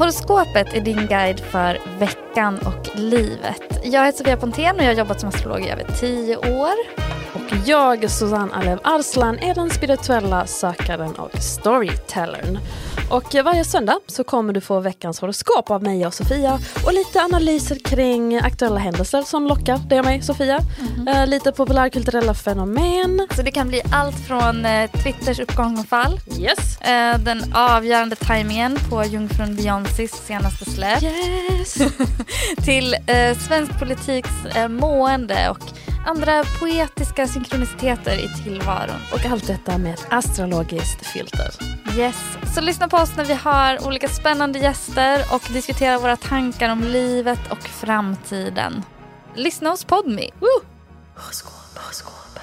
Horoskopet är din guide för veckan och livet. Jag heter Sofia Pontén och jag har jobbat som astrolog i över tio år. Jag, Susanne Alev Arslan, är den spirituella sökaren och storytellern. Och varje söndag så kommer du få veckans horoskop av mig och Sofia och lite analyser kring aktuella händelser som lockar dig och mig, Sofia. Mm. lite populärkulturella fenomen. Så det kan bli allt från eh, Twitters uppgång och fall, yes. eh, den avgörande tajmingen på jungfrun Beyoncés senaste släpp, yes. till eh, svensk politiks eh, mående och andra poetiska synkroniciteter i tillvaron. Och allt detta med ett astrologiskt filter. Yes, så lyssna på oss när vi har olika spännande gäster och diskuterar våra tankar om livet och framtiden. Lyssna hos Podme. Woo! Horoskop, horoskop.